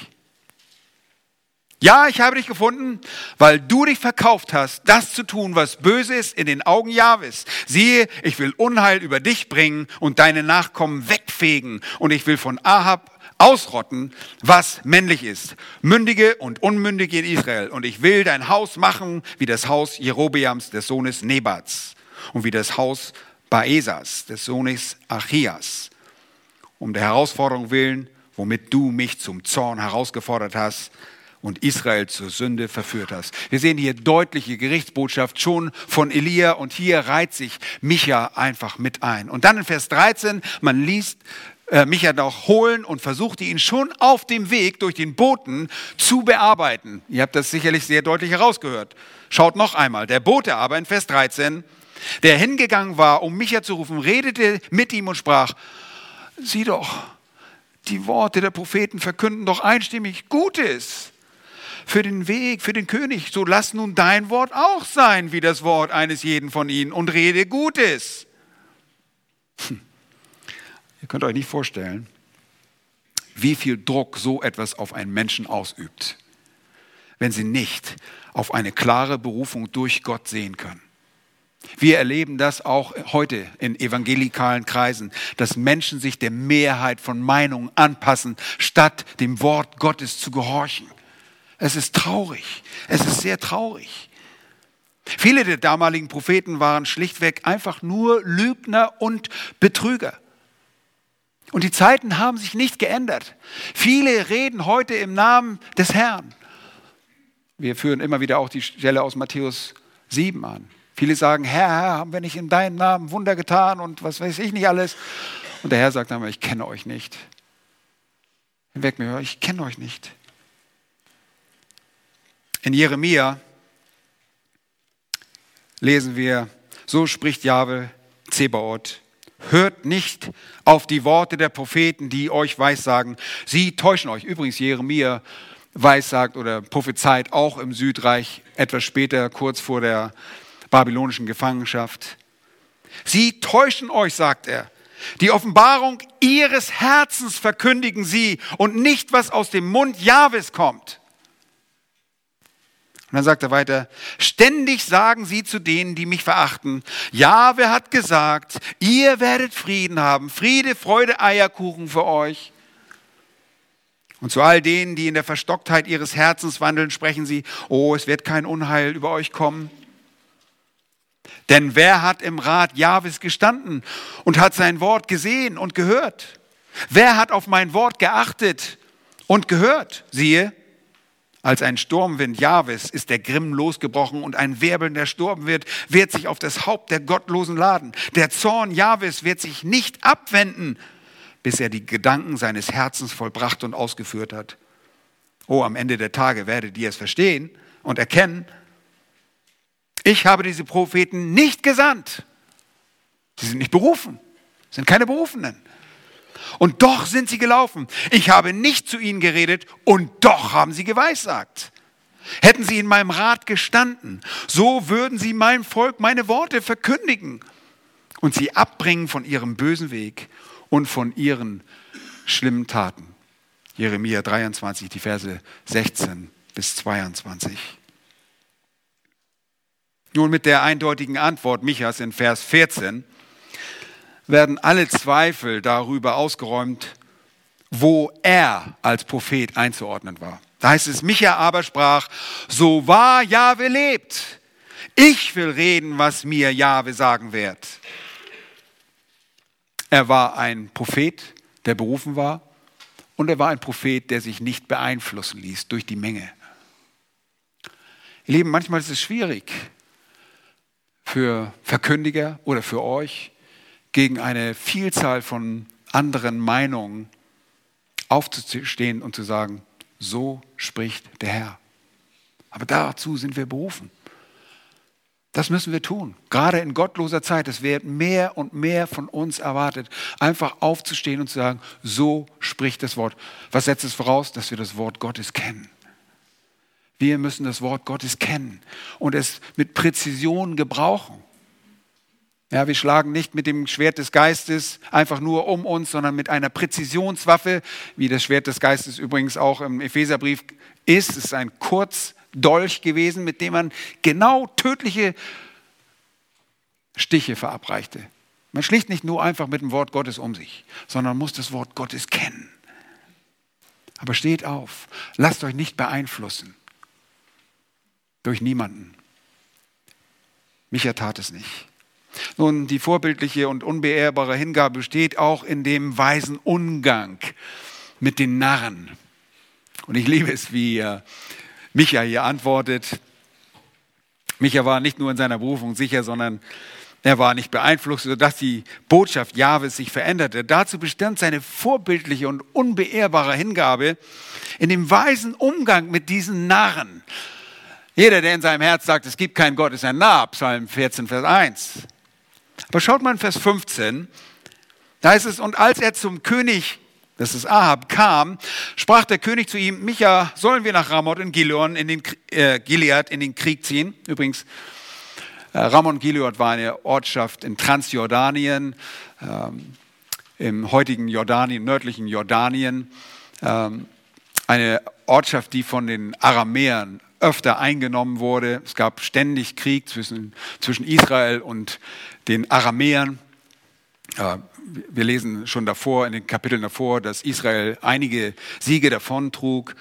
ja, ich habe dich gefunden, weil du dich verkauft hast, das zu tun, was böse ist in den Augen Jahwes. Siehe, ich will Unheil über dich bringen und deine Nachkommen wegfegen und ich will von Ahab ausrotten, was männlich ist, mündige und unmündige in Israel. Und ich will dein Haus machen wie das Haus Jerobeams des Sohnes Nebats und wie das Haus Baesas des Sohnes Achias. Um der Herausforderung willen, womit du mich zum Zorn herausgefordert hast, und Israel zur Sünde verführt hast. Wir sehen hier deutliche Gerichtsbotschaft schon von Elia und hier reiht sich Micha einfach mit ein. Und dann in Vers 13, man liest äh, Micha noch holen und versuchte ihn schon auf dem Weg durch den Boten zu bearbeiten. Ihr habt das sicherlich sehr deutlich herausgehört. Schaut noch einmal. Der Bote aber in Vers 13, der hingegangen war, um Micha zu rufen, redete mit ihm und sprach, sieh doch, die Worte der Propheten verkünden doch einstimmig Gutes für den Weg, für den König. So lass nun dein Wort auch sein wie das Wort eines jeden von ihnen und rede Gutes. Hm. Ihr könnt euch nicht vorstellen, wie viel Druck so etwas auf einen Menschen ausübt, wenn sie nicht auf eine klare Berufung durch Gott sehen können. Wir erleben das auch heute in evangelikalen Kreisen, dass Menschen sich der Mehrheit von Meinungen anpassen, statt dem Wort Gottes zu gehorchen. Es ist traurig. Es ist sehr traurig. Viele der damaligen Propheten waren schlichtweg einfach nur Lügner und Betrüger. Und die Zeiten haben sich nicht geändert. Viele reden heute im Namen des Herrn. Wir führen immer wieder auch die Stelle aus Matthäus 7 an. Viele sagen, Herr, Herr, haben wir nicht in deinem Namen Wunder getan und was weiß ich nicht alles. Und der Herr sagt einmal, ich kenne euch nicht. Hinweg mir, ich kenne euch nicht. In Jeremia lesen wir, so spricht Jahwe Zebaoth, hört nicht auf die Worte der Propheten, die euch weissagen. Sie täuschen euch. Übrigens, Jeremia weissagt oder prophezeit auch im Südreich etwas später, kurz vor der babylonischen Gefangenschaft. Sie täuschen euch, sagt er. Die Offenbarung ihres Herzens verkündigen sie und nicht, was aus dem Mund Jahwes kommt. Und dann sagt er weiter, ständig sagen sie zu denen, die mich verachten, ja, wer hat gesagt, ihr werdet Frieden haben, Friede, Freude, Eierkuchen für euch. Und zu all denen, die in der Verstocktheit ihres Herzens wandeln, sprechen sie, oh, es wird kein Unheil über euch kommen. Denn wer hat im Rat Jahwes gestanden und hat sein Wort gesehen und gehört? Wer hat auf mein Wort geachtet und gehört? Siehe, als ein Sturmwind Jahwes ist der Grimm losgebrochen und ein wirbelnder Sturmwind wird sich auf das Haupt der Gottlosen laden. Der Zorn Jahwes wird sich nicht abwenden, bis er die Gedanken seines Herzens vollbracht und ausgeführt hat. Oh, am Ende der Tage werdet ihr es verstehen und erkennen, ich habe diese Propheten nicht gesandt. Sie sind nicht berufen, sind keine Berufenen. Und doch sind sie gelaufen. Ich habe nicht zu ihnen geredet und doch haben sie geweissagt. Hätten sie in meinem Rat gestanden, so würden sie meinem Volk meine Worte verkündigen und sie abbringen von ihrem bösen Weg und von ihren schlimmen Taten. Jeremia 23, die Verse 16 bis 22. Nun mit der eindeutigen Antwort Michas in Vers 14 werden alle Zweifel darüber ausgeräumt, wo er als Prophet einzuordnen war. Da heißt es, Micha aber sprach, so wahr Jahwe lebt. Ich will reden, was mir Jahwe sagen wird. Er war ein Prophet, der berufen war, und er war ein Prophet, der sich nicht beeinflussen ließ durch die Menge. Ihr Lieben, manchmal ist es schwierig für Verkündiger oder für euch, gegen eine Vielzahl von anderen Meinungen aufzustehen und zu sagen, so spricht der Herr. Aber dazu sind wir berufen. Das müssen wir tun. Gerade in gottloser Zeit. Es wird mehr und mehr von uns erwartet, einfach aufzustehen und zu sagen, so spricht das Wort. Was setzt es voraus? Dass wir das Wort Gottes kennen. Wir müssen das Wort Gottes kennen und es mit Präzision gebrauchen. Ja, wir schlagen nicht mit dem Schwert des Geistes einfach nur um uns, sondern mit einer Präzisionswaffe, wie das Schwert des Geistes übrigens auch im Epheserbrief ist. Es ist ein Kurzdolch gewesen, mit dem man genau tödliche Stiche verabreichte. Man schlicht nicht nur einfach mit dem Wort Gottes um sich, sondern muss das Wort Gottes kennen. Aber steht auf, lasst euch nicht beeinflussen durch niemanden. Micha tat es nicht. Nun, die vorbildliche und unbeehrbare Hingabe besteht auch in dem weisen Umgang mit den Narren. Und ich liebe es, wie äh, Micha hier antwortet. Micha war nicht nur in seiner Berufung sicher, sondern er war nicht beeinflusst, sodass die Botschaft Jahwes sich veränderte. Dazu bestand seine vorbildliche und unbeehrbare Hingabe in dem weisen Umgang mit diesen Narren. Jeder, der in seinem Herz sagt, es gibt keinen Gott, ist ein Narr, Psalm 14, Vers 1. Aber schaut mal in Vers 15, da heißt es, und als er zum König, das ist Ahab, kam, sprach der König zu ihm, Micha, sollen wir nach Ramoth in Gileon in den, äh, Gilead in den Krieg ziehen? Übrigens, äh, Ramon Gilead war eine Ortschaft in Transjordanien, ähm, im heutigen Jordanien, nördlichen Jordanien. Ähm, eine Ortschaft, die von den Aramäern öfter eingenommen wurde. Es gab ständig Krieg zwischen, zwischen Israel und den Aramäern. Wir lesen schon davor, in den Kapiteln davor, dass Israel einige Siege davontrug.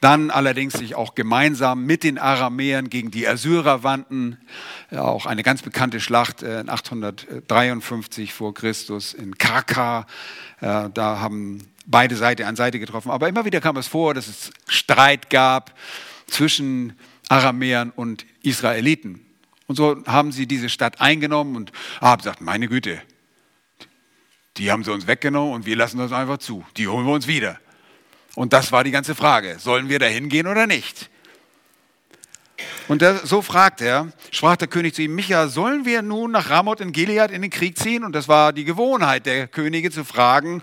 Dann allerdings sich auch gemeinsam mit den Aramäern gegen die Assyrer wandten. Auch eine ganz bekannte Schlacht äh, in 853 vor Christus in Karka. Äh, da haben beide Seiten an Seite getroffen. Aber immer wieder kam es vor, dass es Streit gab zwischen Aramäern und Israeliten. Und so haben sie diese Stadt eingenommen und haben gesagt, meine Güte, die haben sie uns weggenommen und wir lassen das einfach zu. Die holen wir uns wieder. Und das war die ganze Frage. Sollen wir da hingehen oder nicht? Und der, so fragt er, sprach der König zu ihm, Micha, sollen wir nun nach Ramoth in Gilead in den Krieg ziehen? Und das war die Gewohnheit der Könige zu fragen,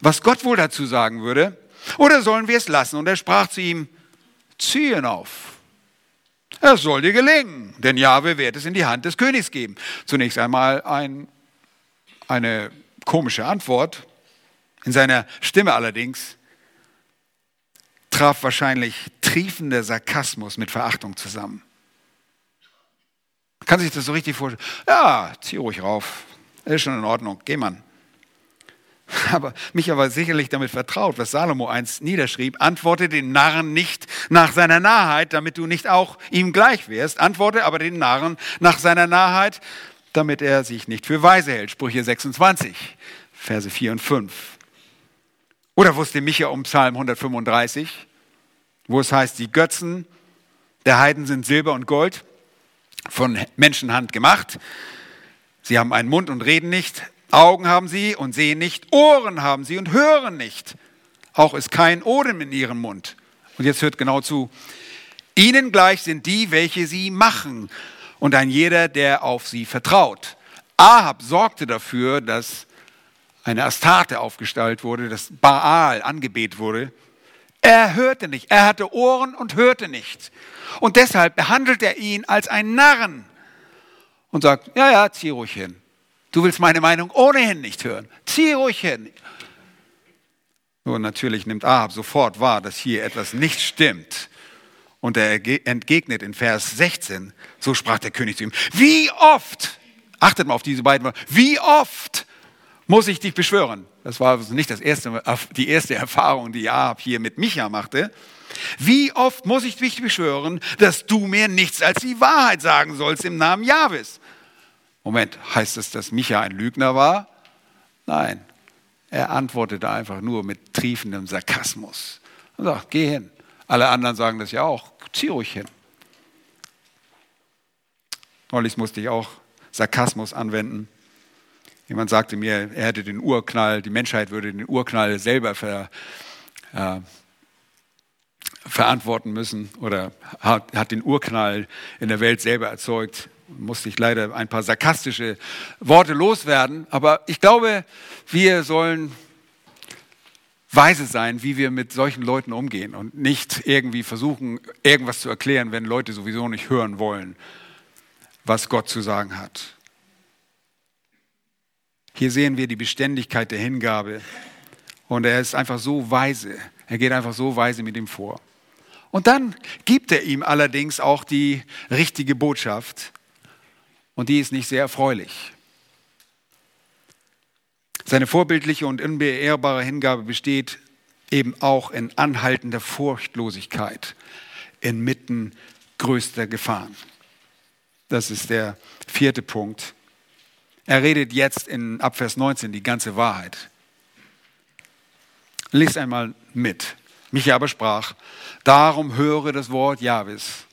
was Gott wohl dazu sagen würde. Oder sollen wir es lassen? Und er sprach zu ihm, zieh ihn auf. Es soll dir gelingen, denn Jahwe wird es in die Hand des Königs geben. Zunächst einmal ein, eine komische Antwort. In seiner Stimme allerdings traf wahrscheinlich triefender Sarkasmus mit Verachtung zusammen. Kann sich das so richtig vorstellen? Ja, zieh ruhig rauf. Ist schon in Ordnung. Geh, Mann. [LAUGHS] aber mich aber sicherlich damit vertraut, was Salomo einst niederschrieb, antworte den Narren nicht nach seiner Nahheit, damit du nicht auch ihm gleich wirst, antworte aber den Narren nach seiner Nahheit, damit er sich nicht für weise hält. Sprüche 26, Verse 4 und 5. Oder wusste Micha um Psalm 135, wo es heißt, die Götzen der Heiden sind Silber und Gold, von Menschenhand gemacht. Sie haben einen Mund und reden nicht, Augen haben sie und sehen nicht, Ohren haben sie und hören nicht. Auch ist kein Odem in ihrem Mund. Und jetzt hört genau zu. Ihnen gleich sind die, welche sie machen, und ein jeder, der auf sie vertraut. Ahab sorgte dafür, dass eine Astarte aufgestellt wurde, dass Baal angebet wurde. Er hörte nicht, er hatte Ohren und hörte nicht. Und deshalb behandelt er ihn als einen Narren und sagt, ja, ja, zieh ruhig hin. Du willst meine Meinung ohnehin nicht hören. Zieh ruhig hin. Nur natürlich nimmt Ahab sofort wahr, dass hier etwas nicht stimmt. Und er entgegnet in Vers 16, so sprach der König zu ihm, wie oft, achtet mal auf diese beiden Worte, wie oft muss ich dich beschwören? Das war also nicht das erste, die erste Erfahrung, die Ahab hier mit Micha machte. Wie oft muss ich dich beschwören, dass du mir nichts als die Wahrheit sagen sollst im Namen Jahwes? Moment, heißt es, dass Micha ein Lügner war? Nein, er antwortete einfach nur mit triefendem Sarkasmus und sagt, geh hin. Alle anderen sagen das ja auch, zieh ruhig hin. Neulich musste ich auch Sarkasmus anwenden. Jemand sagte mir, er hätte den Urknall, die Menschheit würde den Urknall selber ver, äh, verantworten müssen oder hat, hat den Urknall in der Welt selber erzeugt musste ich leider ein paar sarkastische Worte loswerden. Aber ich glaube, wir sollen weise sein, wie wir mit solchen Leuten umgehen und nicht irgendwie versuchen, irgendwas zu erklären, wenn Leute sowieso nicht hören wollen, was Gott zu sagen hat. Hier sehen wir die Beständigkeit der Hingabe und er ist einfach so weise. Er geht einfach so weise mit ihm vor. Und dann gibt er ihm allerdings auch die richtige Botschaft und die ist nicht sehr erfreulich. Seine vorbildliche und unbeehrbare Hingabe besteht eben auch in anhaltender Furchtlosigkeit inmitten größter Gefahren. Das ist der vierte Punkt. Er redet jetzt in Abvers 19 die ganze Wahrheit. Lies einmal mit. Micha aber sprach, darum höre das Wort Jahwes.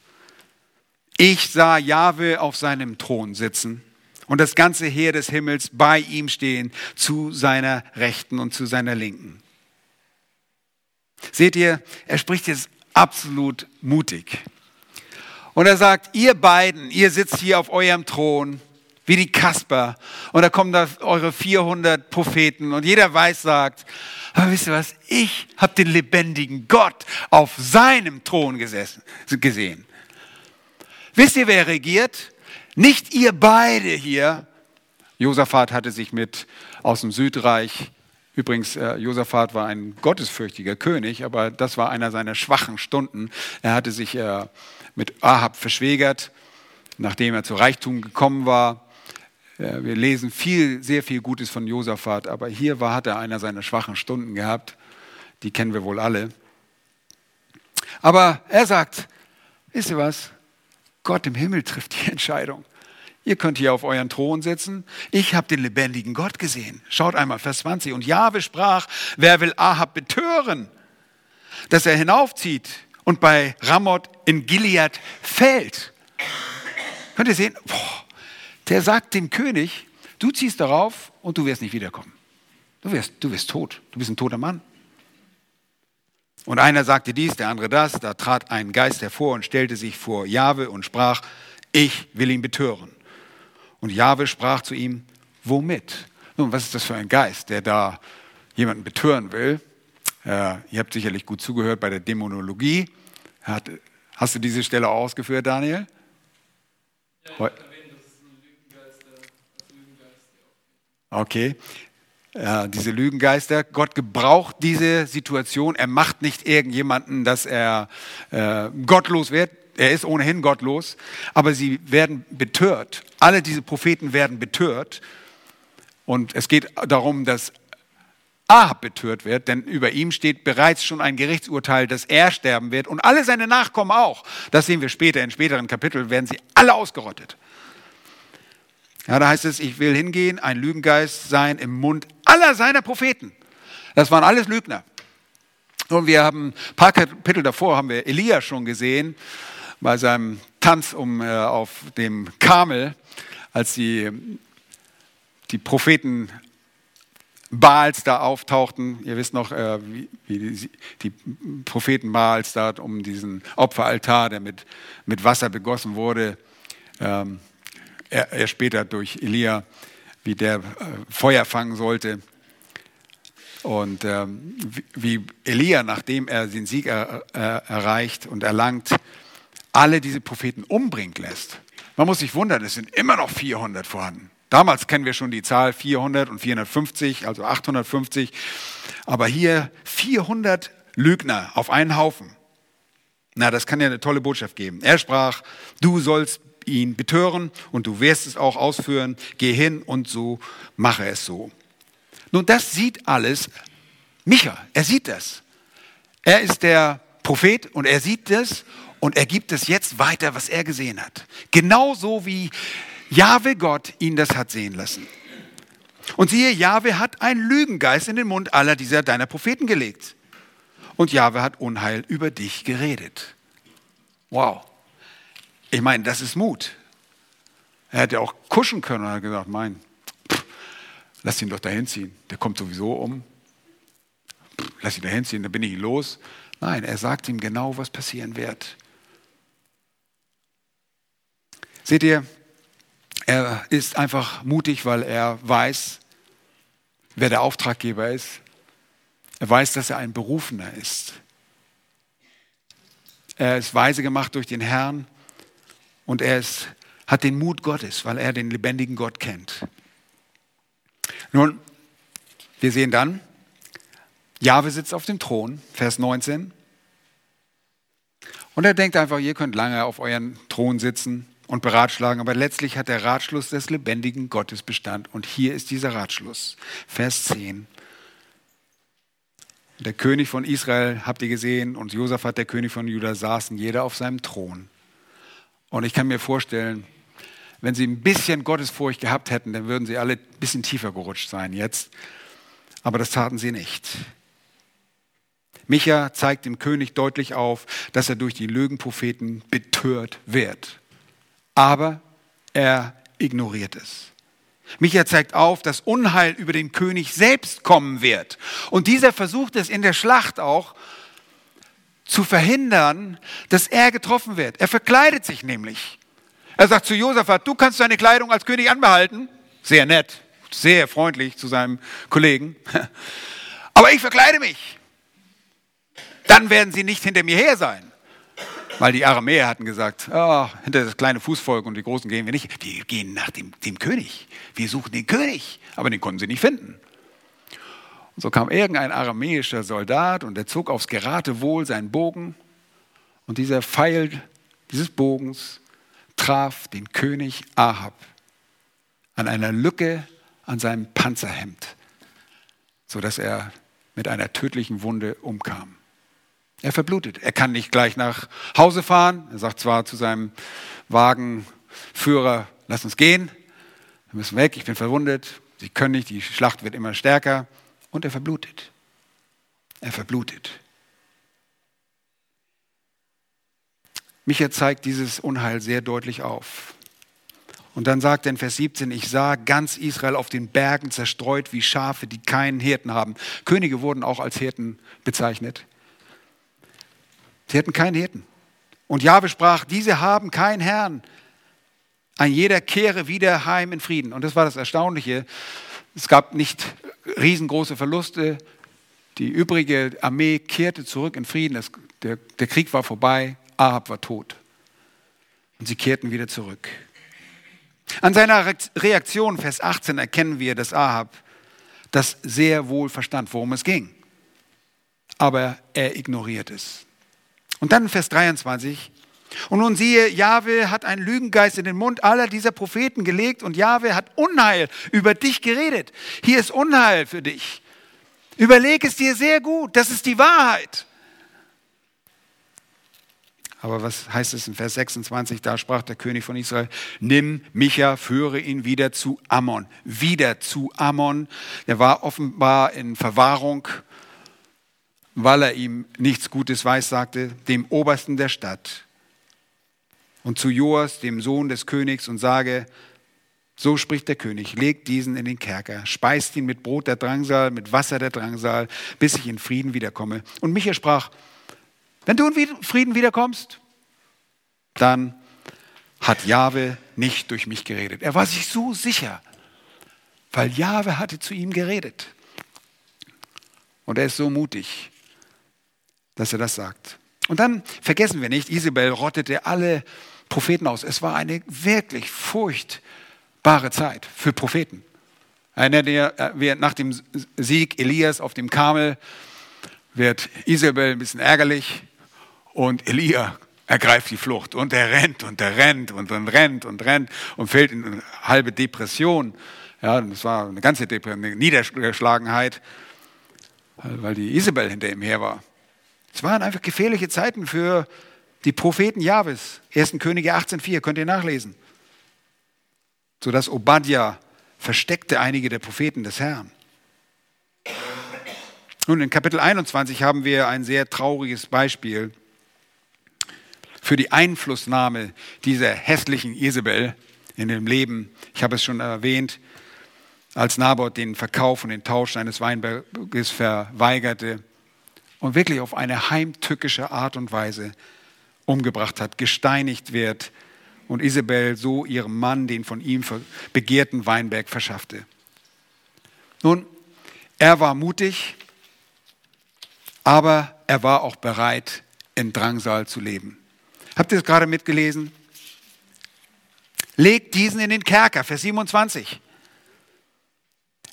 Ich sah Jahwe auf seinem Thron sitzen und das ganze Heer des Himmels bei ihm stehen, zu seiner Rechten und zu seiner Linken. Seht ihr, er spricht jetzt absolut mutig. Und er sagt, ihr beiden, ihr sitzt hier auf eurem Thron, wie die Kasper. Und da kommen da eure 400 Propheten und jeder weiß sagt, aber wisst ihr was, ich habe den lebendigen Gott auf seinem Thron gesessen, gesehen. Wisst ihr, wer regiert? Nicht ihr beide hier. Josaphat hatte sich mit aus dem Südreich, übrigens, äh, Josaphat war ein gottesfürchtiger König, aber das war einer seiner schwachen Stunden. Er hatte sich äh, mit Ahab verschwägert, nachdem er zu Reichtum gekommen war. Äh, wir lesen viel, sehr viel Gutes von Josaphat, aber hier war, hat er einer seiner schwachen Stunden gehabt. Die kennen wir wohl alle. Aber er sagt, wisst ihr was? Gott im Himmel trifft die [LAUGHS] Entscheidung. Ihr könnt hier auf euren Thron sitzen. Ich habe den lebendigen Gott gesehen. Schaut einmal, Vers 20. Und Jahwe sprach, wer will Ahab betören, dass er hinaufzieht und bei Ramoth in Gilead fällt. Könnt ihr sehen? Boah, der sagt dem König, du ziehst darauf und du wirst nicht wiederkommen. Du wirst, du wirst tot. Du bist ein toter Mann. Und einer sagte dies, der andere das. Da trat ein Geist hervor und stellte sich vor Jahwe und sprach, ich will ihn betören. Und Jahwe sprach zu ihm, womit? Nun, was ist das für ein Geist, der da jemanden betören will? Äh, ihr habt sicherlich gut zugehört bei der Dämonologie. Hat, hast du diese Stelle ausgeführt, Daniel? Ja, Okay äh, diese Lügengeister. Gott gebraucht diese Situation. Er macht nicht irgendjemanden, dass er äh, gottlos wird. Er ist ohnehin gottlos. Aber sie werden betört. Alle diese Propheten werden betört. Und es geht darum, dass Ahab betört wird, denn über ihm steht bereits schon ein Gerichtsurteil, dass er sterben wird und alle seine Nachkommen auch. Das sehen wir später, in späteren Kapiteln werden sie alle ausgerottet. Ja, da heißt es, ich will hingehen, ein Lügengeist sein im Mund aller seiner Propheten. Das waren alles Lügner. Und wir haben ein paar Kapitel davor haben wir Elia schon gesehen bei seinem Tanz um, äh, auf dem Kamel, als die, die Propheten Baals da auftauchten. Ihr wisst noch, äh, wie, wie die, Propheten Baals da um diesen Opferaltar, der mit, mit Wasser begossen wurde, ähm, er, er, später durch Elia, wie der äh, Feuer fangen sollte. Und ähm, wie, Elia, nachdem er den Sieg er, erreicht und erlangt, alle diese Propheten umbringt lässt. Man muss sich wundern, es sind immer noch 400 vorhanden. Damals kennen wir schon die Zahl 400 und 450, also 850. Aber hier 400 Lügner auf einen Haufen. Na, das kann ja eine tolle Botschaft geben. Er sprach, du sollst ihn betören und du wirst es auch ausführen. Geh hin und so mache es so. Nun, das sieht alles Micha. Er sieht das. Er ist der Prophet und er sieht das und er gibt es jetzt weiter, was er gesehen hat. Genauso wie Jahwe Gott ihn das hat sehen lassen. Und siehe, Jahwe hat einen Lügengeist in den Mund aller dieser deiner Propheten gelegt. Und Jahwe hat Unheil über dich geredet. Wow. Ich meine, das ist Mut. Er hätte auch kuschen können und hat gesagt, mein, pff, lass ihn doch dahin ziehen. Der kommt sowieso um. Pff, lass ihn dahin ziehen, dann bin ich los. Nein, er sagt ihm genau, was passieren wird. Seht ihr, er ist einfach mutig, weil er weiß, wer der Auftraggeber ist. Er weiß, dass er ein Berufener ist. Er ist weise gemacht durch den Herrn und er ist, hat den Mut Gottes, weil er den lebendigen Gott kennt. Nun, wir sehen dann, Jahwe sitzt auf dem Thron, Vers 19. Und er denkt einfach, ihr könnt lange auf euren Thron sitzen und beratschlagen, aber letztlich hat der Ratschluss des lebendigen Gottes Bestand. Und hier ist dieser Ratschluss, Vers 10. Der König von Israel, habt ihr gesehen, und Josaphat, der König von Juda, saßen jeder auf seinem Thron. Und ich kann mir vorstellen, wenn sie ein bisschen Gottesfurcht gehabt hätten, dann würden sie alle ein bisschen tiefer gerutscht sein jetzt. Aber das taten sie nicht. Micha zeigt dem König deutlich auf, dass er durch die Lügenpropheten betört wird aber er ignoriert es. Micha zeigt auf, dass Unheil über den König selbst kommen wird. Und dieser versucht es in der Schlacht auch zu verhindern, dass er getroffen wird. Er verkleidet sich nämlich. Er sagt zu Josaphat, du kannst deine Kleidung als König anbehalten. Sehr nett, sehr freundlich zu seinem Kollegen. [LAUGHS] Aber ich verkleide mich. Dann werden sie nicht hinter mir her sein. Weil die Aramäer hatten gesagt, oh, hinter das kleine Fußvolk und die Großen gehen wir nicht. Wir gehen nach dem, dem König. Wir suchen den König. Aber den konnten sie nicht finden. So kam irgendein aramäischer Soldat und er zog aufs Geratewohl seinen Bogen. Und dieser Pfeil dieses Bogens traf den König Ahab an einer Lücke an seinem Panzerhemd, sodass er mit einer tödlichen Wunde umkam. Er verblutet. Er kann nicht gleich nach Hause fahren. Er sagt zwar zu seinem Wagenführer, lass uns gehen, wir müssen weg, ich bin verwundet, sie können nicht, die Schlacht wird immer stärker. Und er verblutet. Er verblutet. Micha zeigt dieses Unheil sehr deutlich auf. Und dann sagt er in Vers 17, ich sah ganz Israel auf den Bergen zerstreut wie Schafe, die keinen Hirten haben. Könige wurden auch als Hirten bezeichnet. Sie hatten keinen Hirten. Und Jahwe sprach, diese haben keinen Herrn. Ein jeder kehre wieder heim in Frieden. Und das war das Erstaunliche. Es gab nicht riesengroße Verluste. Die übrige Armee kehrte zurück in Frieden. Das, der, der Krieg war vorbei. Ahab war tot. Und sie kehrten wieder zurück. An seiner Reaktion, Vers 18, erkennen wir, dass Ahab das sehr wohl verstand, worum es ging. Aber er ignoriert es. Und dann Vers 23. Und nun siehe, Jahwe hat einen Lügengeist in den Mund aller dieser Propheten gelegt und Jahwe hat Unheil über dich geredet. Hier ist Unheil für dich. Überleg es dir sehr gut, das ist die Wahrheit. Aber was heißt es in Vers 26? Da sprach der König von Israel, nimm Micha, führe ihn wieder zu Ammon. Wieder zu Ammon. Er war offenbar in Verwahrung weil er ihm nichts Gutes weissagte, dem Obersten der Stadt. Und zu Joas, dem Sohn des Königs, und sage, So spricht der König, legt diesen in den Kerker, speist ihn mit Brot der Drangsal, mit Wasser der Drangsal, bis ich in Frieden wiederkomme. Und Micha sprach, wenn du in Frieden wiederkommst, dann hat Jahwe nicht durch mich geredet. Er war sich so sicher, weil Jahwe hatte zu ihm geredet. Und er ist so mutig, dass er das sagt. Und dann vergessen wir nicht, Isabel rottete alle Propheten aus. Es war eine wirklich furchtbare bare Zeit für Propheten. Erinnert ihr, äh, nach dem Sieg Elias auf dem Kamel wird Isabel ein bisschen ärgerlich und Elia ergreift die Flucht und er rennt und er rennt und dann rennt und rennt und fällt in eine halbe Depression. Ja, das war eine ganze Depression, eine Niedergeschlagenheit, weil die Isabel hinter ihm her war. Es waren einfach gefährliche Zeiten für die Propheten Jahwes. 1. Könige 18,4 könnt ihr nachlesen sodass Obadja versteckte einige der Propheten des Herrn. Nun, in Kapitel 21 haben wir ein sehr trauriges Beispiel für die Einflussnahme dieser hässlichen Isabel in dem Leben. Ich habe es schon erwähnt, als Naboth den Verkauf und den Tausch seines Weinberges verweigerte und wirklich auf eine heimtückische Art und Weise umgebracht hat, gesteinigt wird, und Isabel so ihrem Mann den von ihm begehrten Weinberg verschaffte. Nun, er war mutig, aber er war auch bereit, in Drangsal zu leben. Habt ihr es gerade mitgelesen? Legt diesen in den Kerker, Vers 27.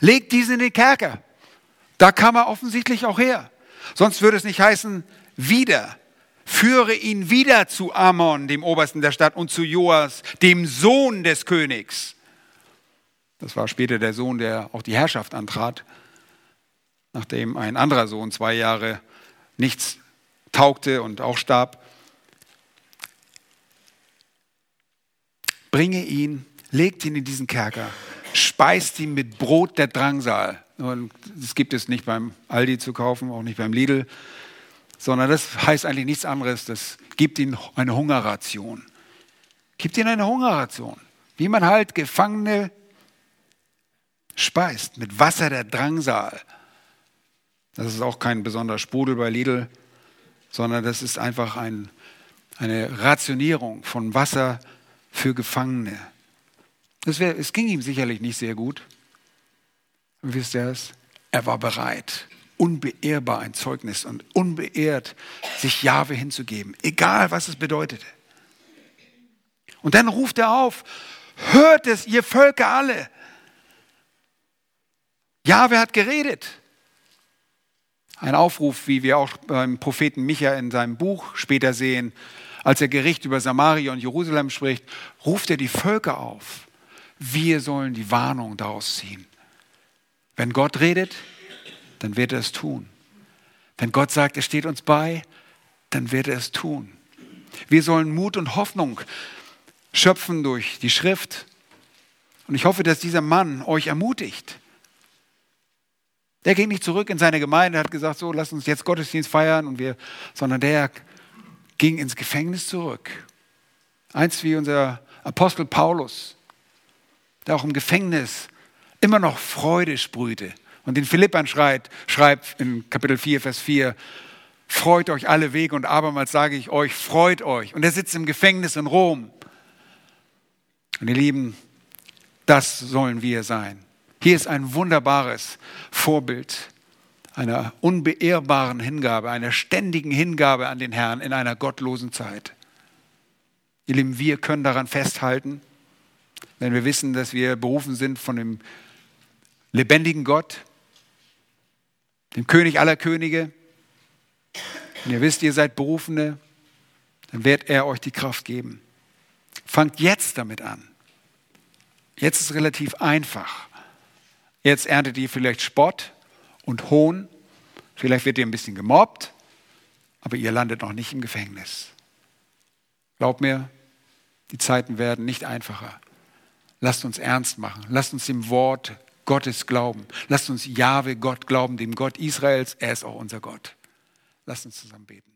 Legt diesen in den Kerker. Da kam er offensichtlich auch her. Sonst würde es nicht heißen, wieder führe ihn wieder zu Amon, dem Obersten der Stadt, und zu Joas, dem Sohn des Königs. Das war später der Sohn, der auch die Herrschaft antrat, nachdem ein anderer Sohn zwei Jahre nichts taugte und auch starb. Bringe ihn, legt ihn in diesen Kerker, speist ihn mit Brot der Drangsal. Das gibt es nicht beim Aldi zu kaufen, auch nicht beim Lidl, sondern das heißt eigentlich nichts anderes, das gibt ihnen eine Hungerration. Gibt ihnen eine Hungerration. Wie man halt Gefangene speist mit Wasser der Drangsal. Das ist auch kein besonderer Sprudel bei Lidl, sondern das ist einfach ein, eine Rationierung von Wasser für Gefangene. Wär, es ging ihm sicherlich nicht sehr gut. wisst ihr es? Er war bereit unbeehrbar ein Zeugnis und unbeehrt sich Jahwe hinzugeben, egal was es bedeutete. Und dann ruft er auf, hört es, ihr Völker alle. Jahwe hat geredet. Ein Aufruf, wie wir auch beim Propheten Micha in seinem Buch später sehen, als er Gericht über Samaria und Jerusalem spricht, ruft er die Völker auf. Wir sollen die Warnung daraus ziehen. Wenn Gott redet, dann wird er es tun. Wenn Gott sagt, er steht uns bei, dann wird er es tun. Wir sollen Mut und Hoffnung schöpfen durch die Schrift. Und ich hoffe, dass dieser Mann euch ermutigt. Der ging nicht zurück in seine Gemeinde, hat gesagt, so, lass uns jetzt Gottesdienst feiern, und wir, sondern der ging ins Gefängnis zurück. Eins wie unser Apostel Paulus, der auch im Gefängnis immer noch Freude sprühte und den Philippern schreibt, schreibt in Kapitel 4, Vers 4, freut euch alle Wege und abermals sage ich euch, freut euch. Und er sitzt im Gefängnis in Rom. Und ihr Lieben, das sollen wir sein. Hier ist ein wunderbares Vorbild einer unbeehrbaren Hingabe, einer ständigen Hingabe an den Herrn in einer gottlosen Zeit. Ihr Lieben, wir können daran festhalten, wenn wir wissen, dass wir berufen sind von dem lebendigen Gott, dem König aller Könige. Und ihr wisst, ihr seid Berufene, dann wird er euch die Kraft geben. Fangt jetzt damit an. Jetzt ist es relativ einfach. Jetzt erntet ihr vielleicht Spott und Hohn. Vielleicht wird ihr ein bisschen gemobbt, aber ihr landet noch nicht im Gefängnis. Glaubt mir, die Zeiten werden nicht einfacher. Lasst uns ernst machen. Lasst uns dem Wort Gottes glauben. Lasst uns Jahwe Gott glauben, dem Gott Israels. Er ist auch unser Gott. Lasst uns zusammen beten.